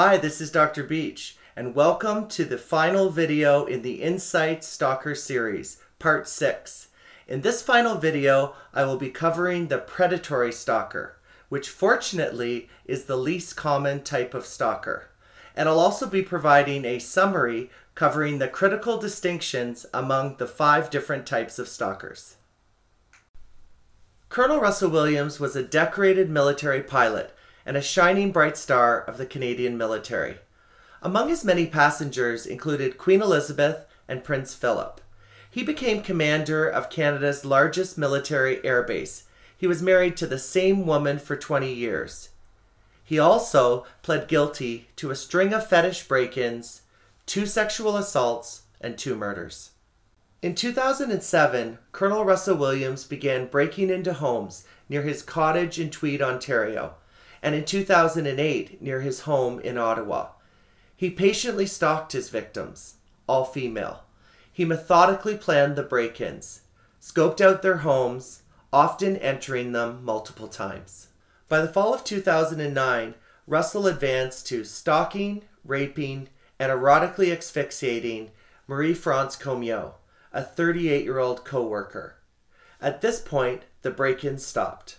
Hi, this is Dr. Beach, and welcome to the final video in the Insight Stalker series, part 6. In this final video, I will be covering the predatory stalker, which fortunately is the least common type of stalker. And I'll also be providing a summary covering the critical distinctions among the five different types of stalkers. Colonel Russell Williams was a decorated military pilot and a shining bright star of the Canadian military. Among his many passengers included Queen Elizabeth and Prince Philip. He became commander of Canada's largest military airbase. He was married to the same woman for 20 years. He also pled guilty to a string of fetish break ins, two sexual assaults, and two murders. In 2007, Colonel Russell Williams began breaking into homes near his cottage in Tweed, Ontario and in 2008 near his home in Ottawa. He patiently stalked his victims, all female. He methodically planned the break ins, scoped out their homes, often entering them multiple times. By the fall of 2009, Russell advanced to stalking, raping, and erotically asphyxiating Marie France Comeau, a 38 year old co worker. At this point, the break ins stopped.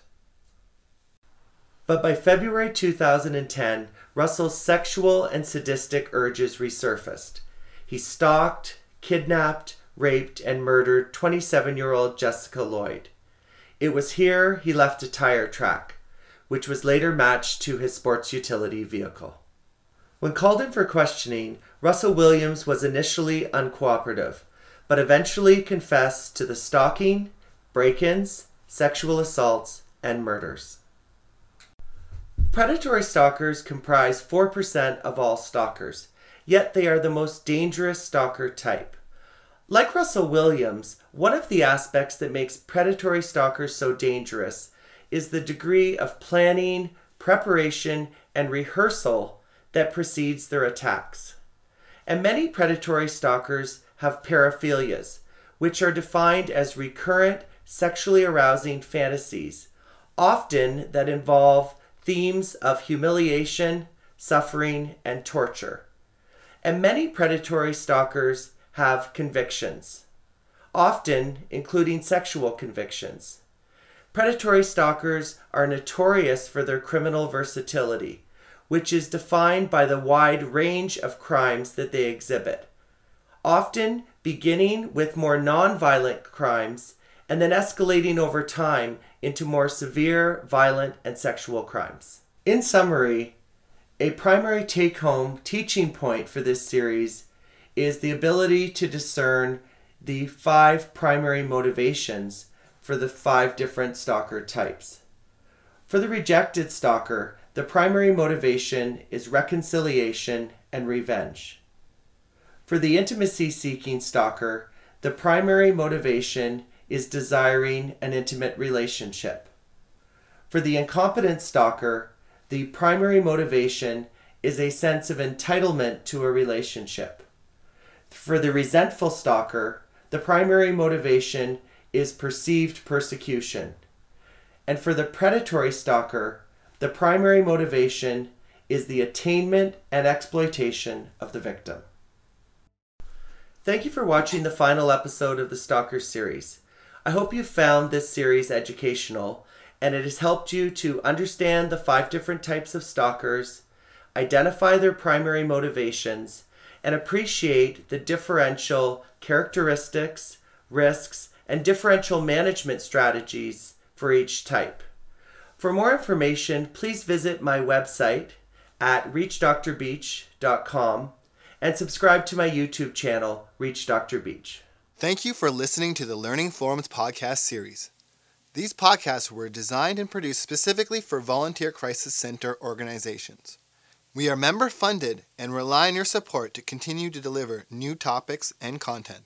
But by February 2010, Russell's sexual and sadistic urges resurfaced. He stalked, kidnapped, raped, and murdered 27 year old Jessica Lloyd. It was here he left a tire track, which was later matched to his sports utility vehicle. When called in for questioning, Russell Williams was initially uncooperative, but eventually confessed to the stalking, break ins, sexual assaults, and murders. Predatory stalkers comprise 4% of all stalkers, yet they are the most dangerous stalker type. Like Russell Williams, one of the aspects that makes predatory stalkers so dangerous is the degree of planning, preparation, and rehearsal that precedes their attacks. And many predatory stalkers have paraphilias, which are defined as recurrent sexually arousing fantasies, often that involve themes of humiliation, suffering, and torture. And many predatory stalkers have convictions, often including sexual convictions. Predatory stalkers are notorious for their criminal versatility, which is defined by the wide range of crimes that they exhibit, often beginning with more nonviolent crimes and then escalating over time into more severe, violent, and sexual crimes. In summary, a primary take home teaching point for this series is the ability to discern the five primary motivations for the five different stalker types. For the rejected stalker, the primary motivation is reconciliation and revenge. For the intimacy seeking stalker, the primary motivation is desiring an intimate relationship. For the incompetent stalker, the primary motivation is a sense of entitlement to a relationship. For the resentful stalker, the primary motivation is perceived persecution. And for the predatory stalker, the primary motivation is the attainment and exploitation of the victim. Thank you for watching the final episode of the Stalker series. I hope you found this series educational and it has helped you to understand the five different types of stalkers, identify their primary motivations, and appreciate the differential characteristics, risks, and differential management strategies for each type. For more information, please visit my website at reachdrbeach.com and subscribe to my YouTube channel, Reach Dr. Beach. Thank you for listening to the Learning Forums podcast series. These podcasts were designed and produced specifically for volunteer crisis center organizations. We are member funded and rely on your support to continue to deliver new topics and content.